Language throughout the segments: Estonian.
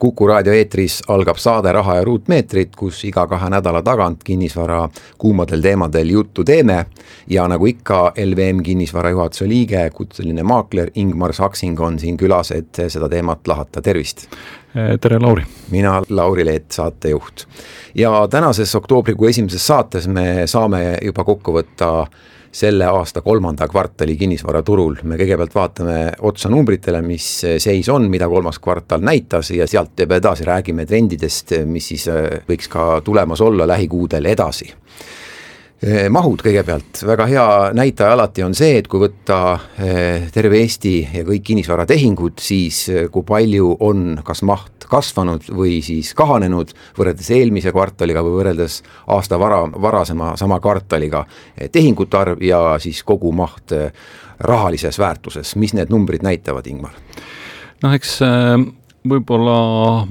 Kuku raadio eetris algab saade Raha ja ruutmeetrid, kus iga kahe nädala tagant kinnisvara kuumadel teemadel juttu teeme. ja nagu ikka, LVM kinnisvara juhatuse liige, kutseline maakler Ingmar Saksing on siin külas, et seda teemat lahata, tervist! tere, Lauri! mina, Lauri Leet, saatejuht. ja tänases oktoobrikuu esimeses saates me saame juba kokku võtta selle aasta kolmanda kvartali kinnisvaraturul. me kõigepealt vaatame otsa numbritele, mis seis on, mida kolmas kvartal näitas ja sealt edasi räägime trendidest, mis siis äh, võiks ka tulemas olla lähikuudel edasi mahud kõigepealt, väga hea näitaja alati on see, et kui võtta eh, terve Eesti ja kõik kinnisvaratehingud, siis eh, kui palju on kas maht kasvanud või siis kahanenud võrreldes eelmise kvartaliga või võrreldes aasta vara, varasema sama kvartaliga. tehingute arv ja siis kogumaht rahalises väärtuses, mis need numbrid näitavad, Ingmar? noh, eks võib-olla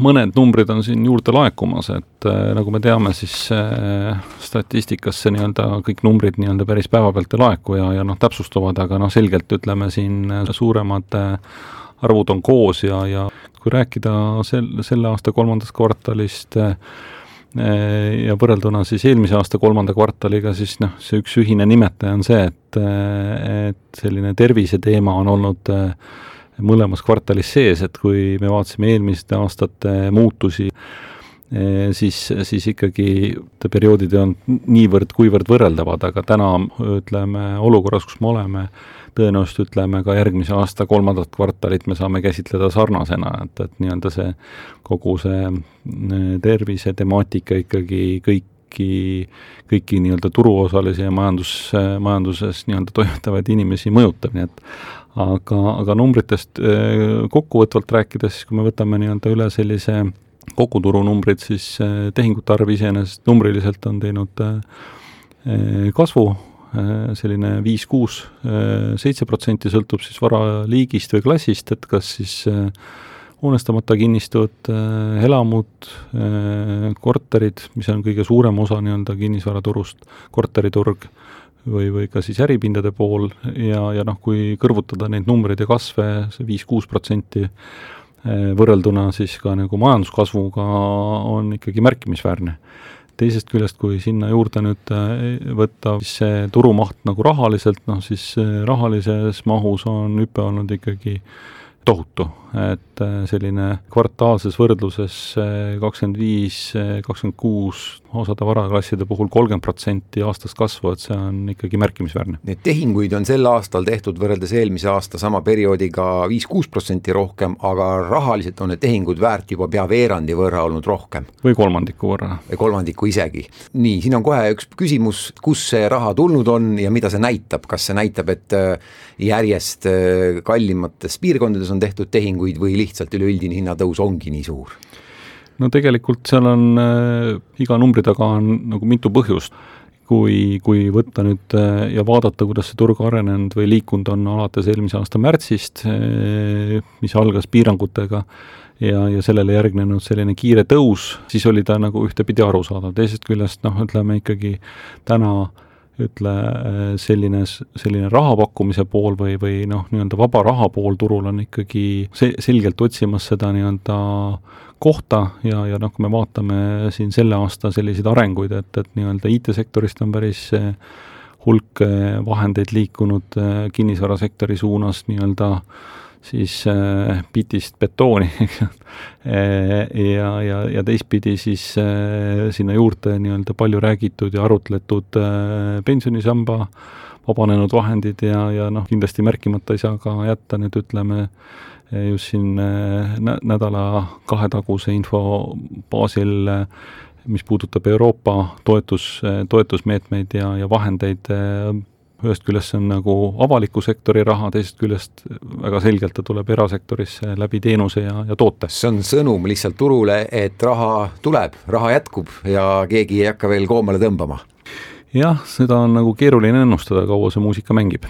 mõned numbrid on siin juurde laekumas, et äh, nagu me teame, siis äh, statistikasse nii-öelda kõik numbrid nii-öelda päris päevapealt ei laeku ja, ja noh, täpsustuvad, aga noh, selgelt ütleme siin suuremad äh, arvud on koos ja, ja kui rääkida sel, selle aasta kolmandast kvartalist äh, ja võrrelduna siis eelmise aasta kolmanda kvartaliga, siis noh, see üks ühine nimetaja on see, et, et selline terviseteema on olnud äh, mõlemas kvartalis sees, et kui me vaatasime eelmiste aastate muutusi, eh, siis, siis ikkagi perioodid ei olnud niivõrd-kuivõrd võrreldavad, aga täna ütleme, olukorras, kus me oleme, tõenäoliselt ütleme ka järgmise aasta kolmandat kvartalit me saame käsitleda sarnasena, et, et nii-öelda see kogu see eh, tervisetemaatika ikkagi kõiki, kõiki nii-öelda turuosalisi ja majandus, majanduses nii-öelda toimetavaid inimesi mõjutab, nii et aga, aga numbritest äh, kokkuvõtvalt rääkides, kui me võtame nii-öelda üle sellise koguturu numbrid, siis äh, tehingute arv iseenesest numbriliselt on teinud äh, kasvu, selline viis, kuus, seitse protsenti sõltub siis vara liigist või klassist, et kas siis hoonestamata kinnistud, elamud, korterid, mis on kõige suurem osa nii-öelda kinnisvaraturust, korteriturg või, või ka siis äripindade pool ja, ja noh, kui kõrvutada neid numbreid ja kasve, see viis-kuus protsenti eh, võrrelduna siis ka nagu majanduskasvuga on ikkagi märkimisväärne. teisest küljest, kui sinna juurde nüüd eh, võtta siis see turumaht nagu rahaliselt, noh siis eh, rahalises mahus on hüpe olnud ikkagi tohutu, et selline kvartaalses võrdluses kakskümmend viis, kakskümmend kuus osade varaklasside puhul kolmkümmend protsenti aastas kasvu, et see on ikkagi märkimisväärne. Neid tehinguid on sel aastal tehtud võrreldes eelmise aasta sama perioodiga viis-kuus protsenti rohkem, aga rahaliselt on need tehingud väärt juba pea veerandi võrra olnud rohkem. või kolmandiku võrra. või kolmandiku isegi. nii, siin on kohe üks küsimus, kust see raha tulnud on ja mida see näitab, kas see näitab, et äh, järjest äh, kallimates piirkondades on tehtud tehinguid või lihtsalt üleüldine hinnatõus ongi nii suur? No tegelikult seal on äh, iga numbri taga on nagu mitu põhjust. kui, kui võtta nüüd äh, ja vaadata, kuidas see turg arenenud või liikunud on alates eelmise aasta märtsist äh,, mis algas piirangutega, ja, ja sellele järgnenud selline kiire tõus, siis oli ta nagu ühtepidi arusaadav, teisest küljest noh, ütleme ikkagi täna ütle äh, selline, selline raha pakkumise pool või, või noh, nii-öelda vaba raha pool turul on ikkagi se-, selgelt otsimas seda nii-öelda kohta ja, ja noh, kui me vaatame siin selle aasta selliseid arenguid, et, et nii-öelda IT-sektorist on päris eh, hulk eh, vahendeid liikunud kinnisvarasektori suunas nii-öelda siis äh, bitist betooni ja, ja, ja teistpidi siis äh, sinna juurde nii-öelda palju räägitud ja arutletud äh, pensionisamba vabanenud vahendid ja, ja noh, kindlasti märkimata ei saa ka jätta nüüd ütleme just siin äh, nädala kahe taguse info baasil, äh, mis puudutab Euroopa toetus, äh, toetusmeetmeid ja, ja vahendeid, ühest küljest see on nagu avaliku sektori raha, teisest küljest väga selgelt ta tuleb erasektorisse läbi teenuse ja, ja toote. see on sõnum lihtsalt turule, et raha tuleb, raha jätkub ja keegi ei hakka veel koomale tõmbama jah, seda on nagu keeruline ennustada, kaua see muusika mängib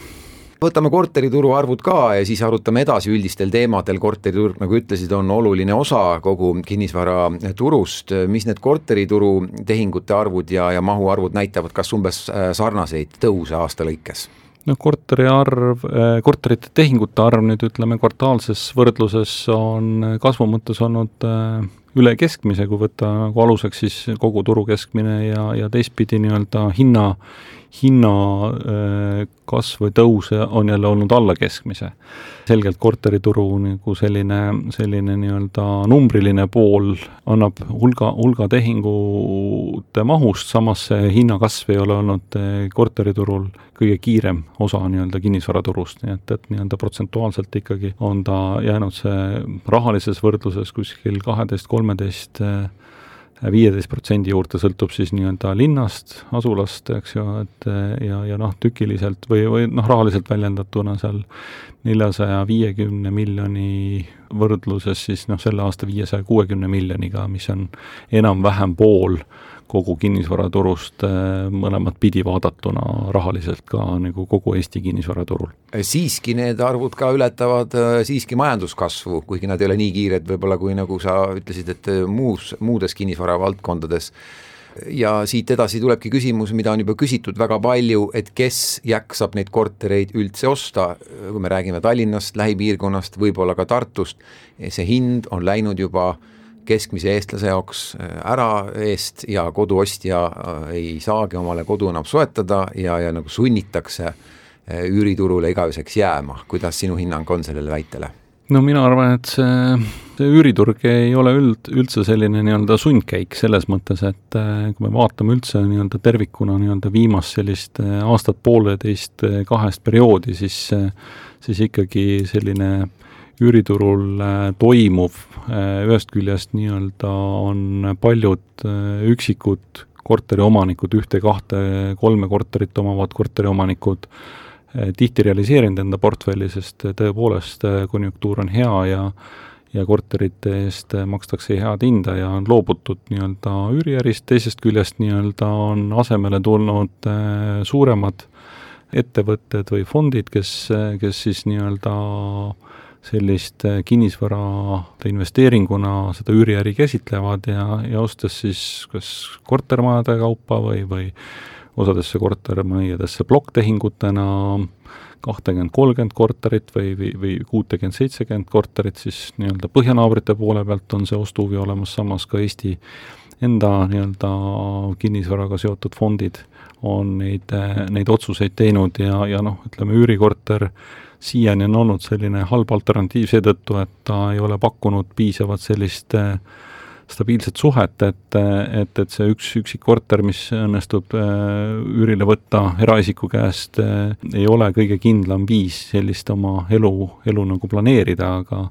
võtame korterituru arvud ka ja siis arutame edasi üldistel teemadel, korteriturg, nagu ütlesid, on oluline osa kogu kinnisvaraturust, mis need korterituru tehingute arvud ja, ja mahuarvud näitavad, kas umbes äh, sarnaseid tõuse aasta lõikes? noh, korteri arv, äh, korterite tehingute arv nüüd ütleme kvartaalses võrdluses on kasvu mõttes olnud äh, üle keskmise, kui võtta nagu aluseks siis kogu turu keskmine ja, ja teistpidi nii-öelda hinna, hinna äh, või tõus on jälle olnud alla keskmise. selgelt korterituru nagu selline, selline nii-öelda numbriline pool annab hulga, hulga tehingute mahust, samas see hinnakasv ei ole olnud äh, korteriturul kõige kiirem osa nii-öelda kinnisvaraturust, nii et, et nii-öelda protsentuaalselt ikkagi on ta jäänud see rahalises võrdluses kuskil kaheteist, kolmeteist äh, viieteist protsendi juurde sõltub siis nii-öelda linnast, asulast, eks ju, et ja, ja noh, tükiliselt või, või noh, rahaliselt väljendatuna seal neljasaja viiekümne miljoni võrdluses siis noh, selle aasta viiesaja kuuekümne miljoniga, mis on enam-vähem pool kogu kinnisvaraturust äh, mõlemat pidi vaadatuna rahaliselt ka nagu kogu Eesti kinnisvaraturul. siiski need arvud ka ületavad äh, siiski majanduskasvu, kuigi nad ei ole nii kiired võib-olla, kui nagu sa ütlesid, et äh, muus, muudes kinnisvara valdkondades ja siit edasi tulebki küsimus, mida on juba küsitud väga palju, et kes jaksab neid kortereid üldse osta, kui me räägime Tallinnast, lähipiirkonnast, võib-olla ka Tartust, see hind on läinud juba äh, keskmise eestlase jaoks äh, ära eest ja koduostja äh, ei saagi omale kodu enam soetada ja, ja nagu sunnitakse äh, üüriturule igaveseks jääma, kuidas sinu hinnang on sellele väitele? no mina arvan, et see, see üüriturg ei ole üld, üldse selline nii-öelda sundkäik selles mõttes, et kui me vaatame üldse nii-öelda tervikuna nii-öelda viimast sellist aastat, pooleteist, kahest perioodi, siis siis ikkagi selline üüriturul äh, toimuv, äh, ühest küljest nii-öelda on paljud äh, üksikud korteriomanikud, ühte-kahte, kolme korterit omavad korteriomanikud, tihti realiseerinud enda portfelli, sest tõepoolest konjunktuur on hea ja ja korterite eest makstakse head hinda ja on loobutud nii-öelda üüriärist, teisest küljest nii-öelda on asemele tulnud suuremad ettevõtted või fondid, kes, kes siis nii-öelda äh, sellist äh, kinnisvara investeeringuna seda üüriäri käsitlevad ja, ja ostes siis kas kortermajade kaupa või, või osadesse kortermajadesse plokktehingutena kahtekümmend, kolmkümmend korterit või, või, või kuutekümmend, seitsekümmend korterit, siis nii-öelda põhjanaabrite poole pealt on see ostuhuvi olemas, samas ka Eesti enda nii-öelda kinnisvaraga seotud fondid on neid, neid otsuseid teinud ja, ja noh, ütleme üürikorter siiani on olnud selline halb alternatiiv seetõttu, et ta ei ole pakkunud piisavat sellist äh, stabiilset suhet, et, et, et see üks üksik korter, mis õnnestub äh, üürile võtta eraisiku käest, äh, ei ole kõige kindlam viis sellist oma elu, elu nagu planeerida, aga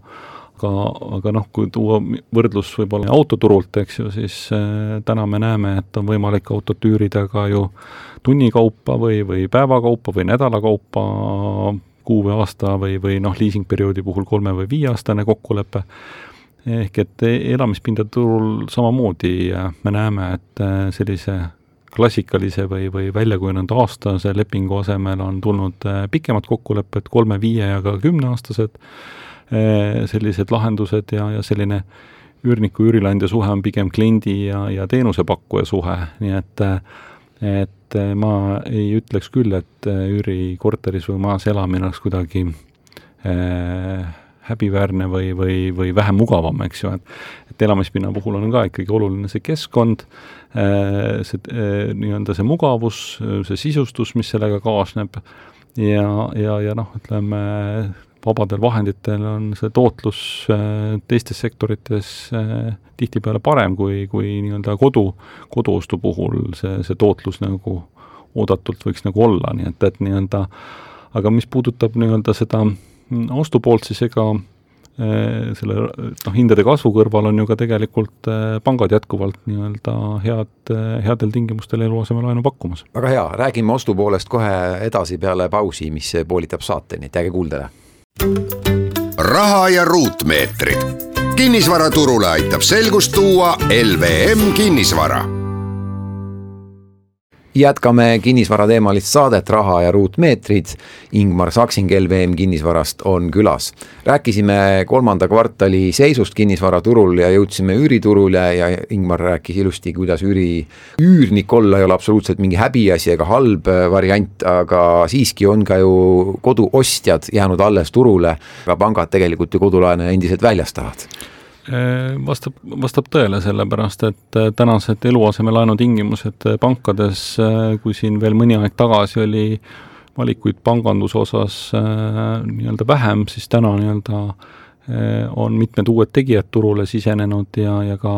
aga, aga noh, kui tuua võrdlus võib-olla autoturult, eks ju, siis äh, täna me näeme, et on võimalik autot üürida ka ju tunni kaupa või, või päeva kaupa või nädala kaupa kuu või aasta või, või noh, liisingperioodi puhul kolme- või viieaastane kokkulepe, ehk et elamispindade turul samamoodi me näeme, et äh, sellise klassikalise või, või väljakujunenud aastase lepingu asemel on tulnud äh, pikemad kokkulepped, kolme, viie ja ka kümneaastased äh, sellised lahendused ja, ja selline üürniku, üürileandja suhe on pigem kliendi ja, ja teenusepakkuja suhe, nii et et et eh, ma ei ütleks küll, et eh, üürikorteris või maas elamine oleks kuidagi äh, häbiväärne või, või, või vähem mugavam, eks ju, et et elamispinna puhul on ka ikkagi oluline see keskkond, see nii-öelda see mugavus, see sisustus, mis sellega kaasneb, ja, ja, ja noh, ütleme, vabadel vahenditel on see tootlus teistes sektorites tihtipeale parem kui, kui nii-öelda kodu, koduostu puhul see, see tootlus nagu oodatult võiks nagu olla, nii et, et nii-öelda aga mis puudutab nii-öelda seda ostupoolt, siis ega eh, selle noh, hindade kasvu kõrval on ju ka tegelikult pangad jätkuvalt nii-öelda head, headel tingimustel eluasemelaenu pakkumas. väga hea, räägime ostupoolest kohe edasi peale pausi, mis poolitab saateni, et jääge kuuldele. Raha ja ruutmeetrid. Kinnisvaraturule aitab selgust tuua LVM kinnisvara jätkame kinnisvarateemalist saadet Raha ja ruutmeetrid. Ingmar Saksin LVM kinnisvarast on külas. rääkisime kolmanda kvartali seisust kinnisvaraturul ja jõudsime üüriturule ja Ingmar rääkis ilusti, kuidas üüri, üürnik olla ei ole absoluutselt mingi häbiasi ega halb variant, aga siiski on ka ju koduostjad jäänud alles turule, aga pangad tegelikult ju kodulaene endiselt väljastavad Äh, vastab, vastab tõele, sellepärast et äh, tänased eluasemelaenu tingimused äh, pankades, kui siin veel mõni aeg tagasi oli valikuid panganduse osas nii-öelda vähem, siis täna nii-öelda on mitmed uued tegijad turule sisenenud ja, ja ka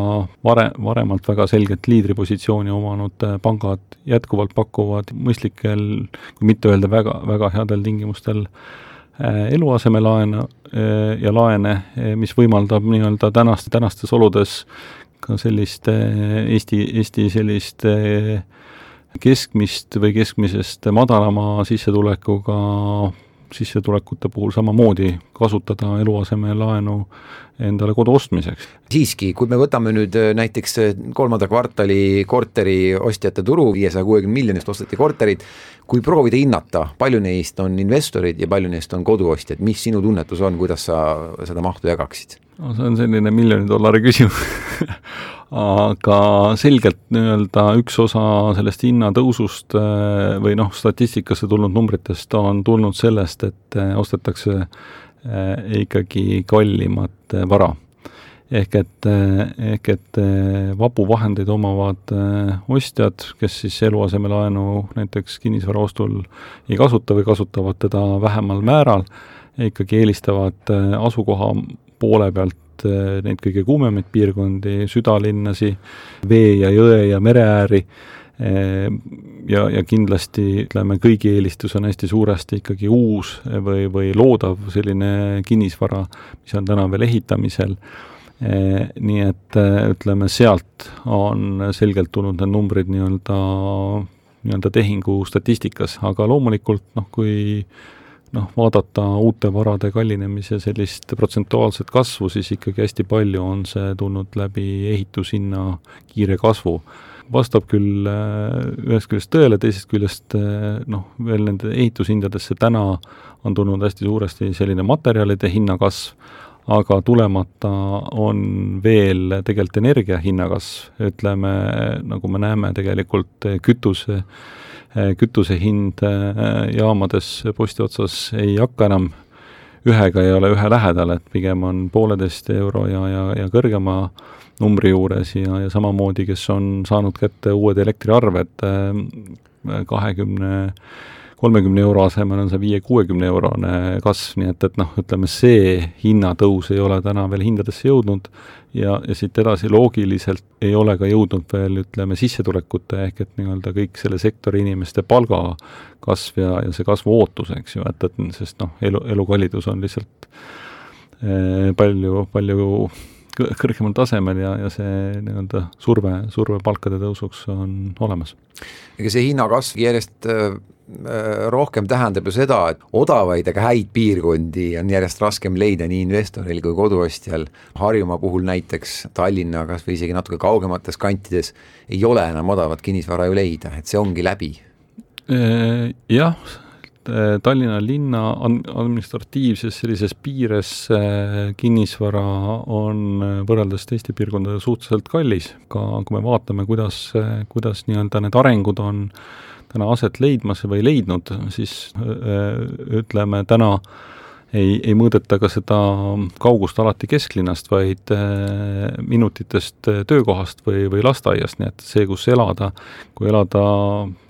vare, varemalt väga selget liidripositsiooni omanud pangad jätkuvalt pakuvad mõistlikel, kui mitte öelda väga, väga headel tingimustel äh, Äh, eluasemelaene äh, ja laene, äh, mis võimaldab nii-öelda tänaste, tänastes oludes ka sellist Eesti, Eesti sellist keskmist või keskmisest madalama sissetulekuga sissetulekute puhul samamoodi kasutada eluasemelaenu endale kodu ostmiseks. siiski, kui me võtame nüüd näiteks kolmanda kvartali korteri ostjate turu, viiesaja kuuekümne miljonist osteti korterid, kui proovida hinnata, palju neist on investorid ja palju neist on koduostjad, mis sinu tunnetus on, kuidas sa seda mahtu jagaksid? no see on selline miljoni dollari küsimus aga selgelt nii-öelda üks osa sellest hinnatõusust äh, või noh, statistikasse tulnud numbritest on tulnud sellest, et äh, ostetakse äh, ikkagi kallimat vara. Ehk et, ehk et eh, vabu vahendeid omavad eh, ostjad, kes siis eluasemelaenu näiteks kinnisvara ostul ei kasuta või kasutavad teda vähemal määral, ikkagi eelistavad eh, asukoha poole pealt neid kõige kuumemaid piirkondi, südalinnasi, vee ja jõe ja mere ääri, ja, ja kindlasti ütleme, kõigi eelistus on hästi suuresti ikkagi uus või, või loodav selline kinnisvara, mis on täna veel ehitamisel Eh, nii et ütleme, sealt on selgelt tulnud need numbrid nii-öelda, nii-öelda tehingu statistikas, aga loomulikult noh, kui noh, vaadata uute varade kallinemise sellist protsentuaalset kasvu, siis ikkagi hästi palju on see tulnud läbi ehitushinna kiire kasvu. Vastab küll eh, ühest küljest tõele, teisest küljest noh, veel nende ehitushindadesse täna on tulnud hästi suuresti selline materjalide hinnakasv, aga tulemata on veel tegelikult energia hinna kasv, ütleme, nagu me näeme, tegelikult kütuse, kütuse hind äh, jaamades posti otsas ei hakka enam ühega ei ole ühe lähedal, et pigem on pooleteist euro ja, ja, ja kõrgema numbri juures ja, ja samamoodi, kes on saanud kätte uued elektriarved äh, kahekümne 20 kolmekümne euro asemel on see viie-kuuekümne eurone kasv, nii et, et noh, ütleme see hinnatõus ei ole täna veel hindadesse jõudnud ja, ja siit edasi loogiliselt ei ole ka jõudnud veel ütleme, sissetulekute ehk et nii-öelda kõik selle sektori inimeste palgakasv ja, ja see kasvu ootus, eks ju, et, et sest noh, elu, elukallidus on lihtsalt eh, palju, palju kõrgemal tasemel ja, ja see nii-öelda surve, surve palkade tõusuks on olemas. ega see hinnakasv järjest äh, Äh, rohkem tähendab ju seda, et odavaid, aga häid piirkondi on järjest raskem leida nii investoril kui koduostjal. Harjumaa puhul näiteks, Tallinna kas või isegi natuke kaugemates kantides ei ole enam odavat kinnisvara ju leida, et see ongi läbi. Äh, jah, Tallinna linna administratiivses sellises piires kinnisvara on võrreldes teiste piirkondadega suhteliselt kallis, ka kui me vaatame, kuidas, kuidas nii-öelda need arengud on äh, täna aset leidmas või leidnud, siis ütleme, täna ei, ei mõõdeta ka seda kaugust alati kesklinnast, vaid minutitest töökohast või, või lasteaiast, nii et see, kus elada, kui elada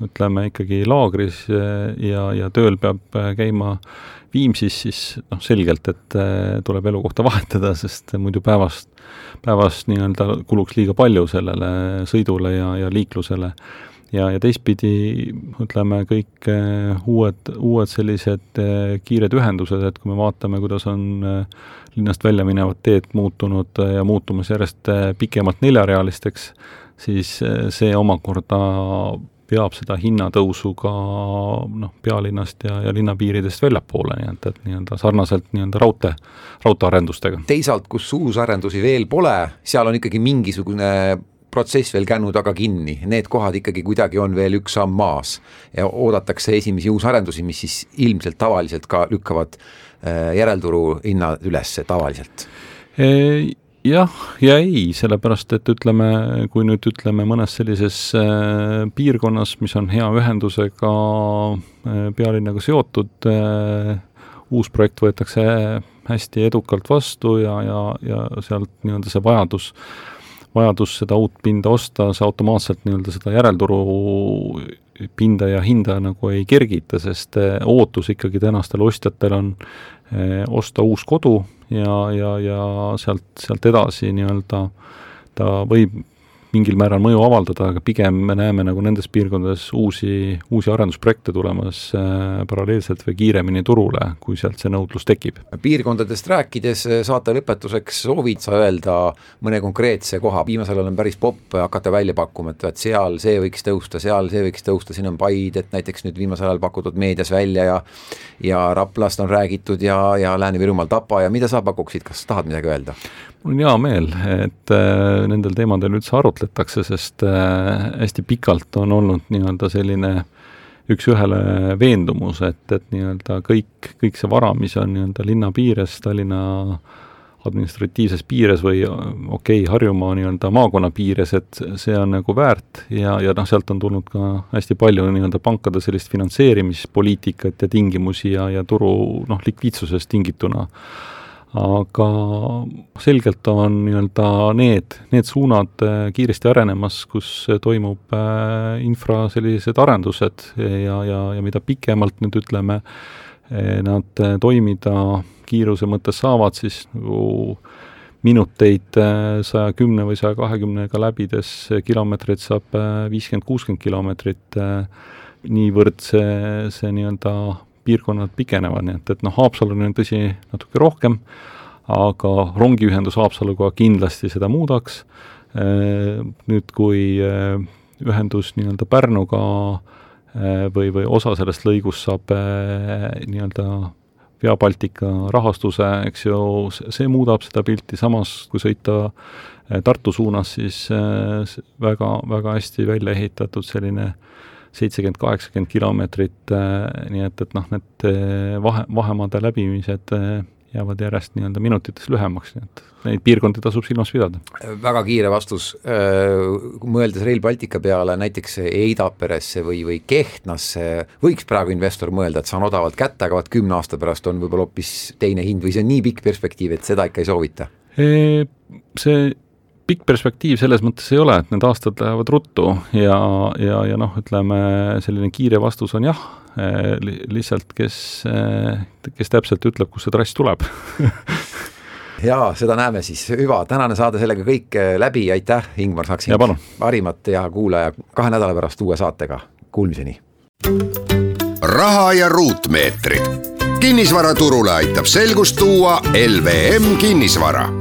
ütleme ikkagi laagris ja, ja tööl peab käima Viimsis, siis noh, selgelt, et tuleb elukohta vahetada, sest muidu päevast, päevast nii-öelda kuluks liiga palju sellele sõidule ja, ja liiklusele ja, ja teistpidi ütleme, kõik eh, uued, uued sellised eh, kiired ühendused, et kui me vaatame, kuidas on eh, linnast välja minevad teed muutunud ja muutumas järjest pikemalt neljarealisteks, siis see omakorda peab seda hinnatõusu ka noh, pealinnast ja, ja linnapiiridest väljapoole, nii et, et nii-öelda sarnaselt nii-öelda raudtee, raudteearendustega. teisalt, kus uusarendusi veel pole, seal on ikkagi mingisugune protsess veel kännu taga kinni, need kohad ikkagi kuidagi on veel üks samm maas. Ja oodatakse esimesi uusarendusi, mis siis ilmselt tavaliselt ka lükkavad äh, järelturu hinnad üles tavaliselt. Jah ja ei, sellepärast et ütleme, kui nüüd ütleme mõnes sellises äh, piirkonnas, mis on hea ühendusega äh, pealinnaga seotud äh,, uus projekt võetakse hästi edukalt vastu ja, ja, ja sealt nii-öelda see vajadus, vajadus seda uut pinda osta, see automaatselt nii-öelda seda järelturu pinda ja hinda nagu ei kergita, sest äh, ootus ikkagi tänastel ostjatel on äh, osta uus kodu ja, ja, ja sealt, sealt edasi nii-öelda ta võib mingil määral mõju avaldada, aga pigem me näeme nagu nendes piirkondades uusi, uusi arendusprojekte tulemas äh, paralleelselt või kiiremini turule, kui sealt see nõudlus tekib. piirkondadest rääkides, äh, saate lõpetuseks soovid sa öelda mõne konkreetse koha, viimasel ajal on päris popp hakata välja pakkuma, et vaat seal see võiks tõusta, seal see võiks tõusta, siin on Paid, et näiteks nüüd viimasel ajal pakutud meedias välja ja ja Raplast on räägitud ja, ja Lääne-Virumaal Tapa ja mida sa pakuksid, kas tahad midagi öelda? mul on hea meel, et äh, nendel teemadel üldse arutletakse, sest äh, hästi pikalt on olnud nii-öelda selline üks-ühele veendumus, et, et nii-öelda kõik, kõik see vara, mis on nii-öelda linna piires, Tallinna administratiivses piires või okei okay,, Harjumaa nii-öelda maakonna piires, et see on nagu väärt ja, ja noh, sealt on tulnud ka hästi palju nii-öelda pankade sellist finantseerimispoliitikat ja tingimusi ja, ja turu noh, likviidsusest tingituna aga selgelt on nii-öelda need, need suunad äh, kiiresti arenemas, kus toimub äh, infra sellised arendused ja, ja, ja mida pikemalt nüüd ütleme, äh, nad toimida kiiruse mõttes saavad, siis nagu minuteid saja kümne või saja kahekümnega läbides kilomeetreid saab viiskümmend, kuuskümmend kilomeetrit, niivõrd see, see nii-öelda piirkonnad pikenevad, nii et, et noh, Haapsaluni on tõsi natuke rohkem, aga rongiühendus Haapsaluga kindlasti seda muudaks, nüüd kui ühendus nii-öelda Pärnuga või, või osa sellest lõigust saab nii-öelda Via Baltica rahastuse, eks ju, see muudab seda pilti, samas kui sõita Tartu suunas, siis väga, väga hästi välja ehitatud selline äh, seitsekümmend, kaheksakümmend kilomeetrit, äh, nii et, et noh, need äh, vahe, vahemaade läbimised äh, jäävad järjest nii-öelda minutites lühemaks, nii et neid piirkondi tasub silmas pidada. väga kiire vastus, mõeldes Rail Baltica peale näiteks Eidaperesse või, või Kehtnasse, võiks praegu investor mõelda, et saan odavalt kätte, aga vaat kümne aasta pärast on võib-olla hoopis teine hind või see on nii pikk perspektiiv, et seda ikka ei soovita? See pikk perspektiiv selles mõttes ei ole, et need aastad lähevad ruttu ja, ja, ja noh, ütleme selline kiire vastus on jah li, lihtsalt kes, kes täpselt ütleb, kust see trass tuleb jaa, seda näeme siis, hüva, tänane saade sellega kõik läbi, aitäh, Ingmar Saksin. parimat ja kuulaja kahe nädala pärast uue saatega, kuulmiseni. raha ja ruutmeetrid. kinnisvaraturule aitab selgust tuua LVM kinnisvara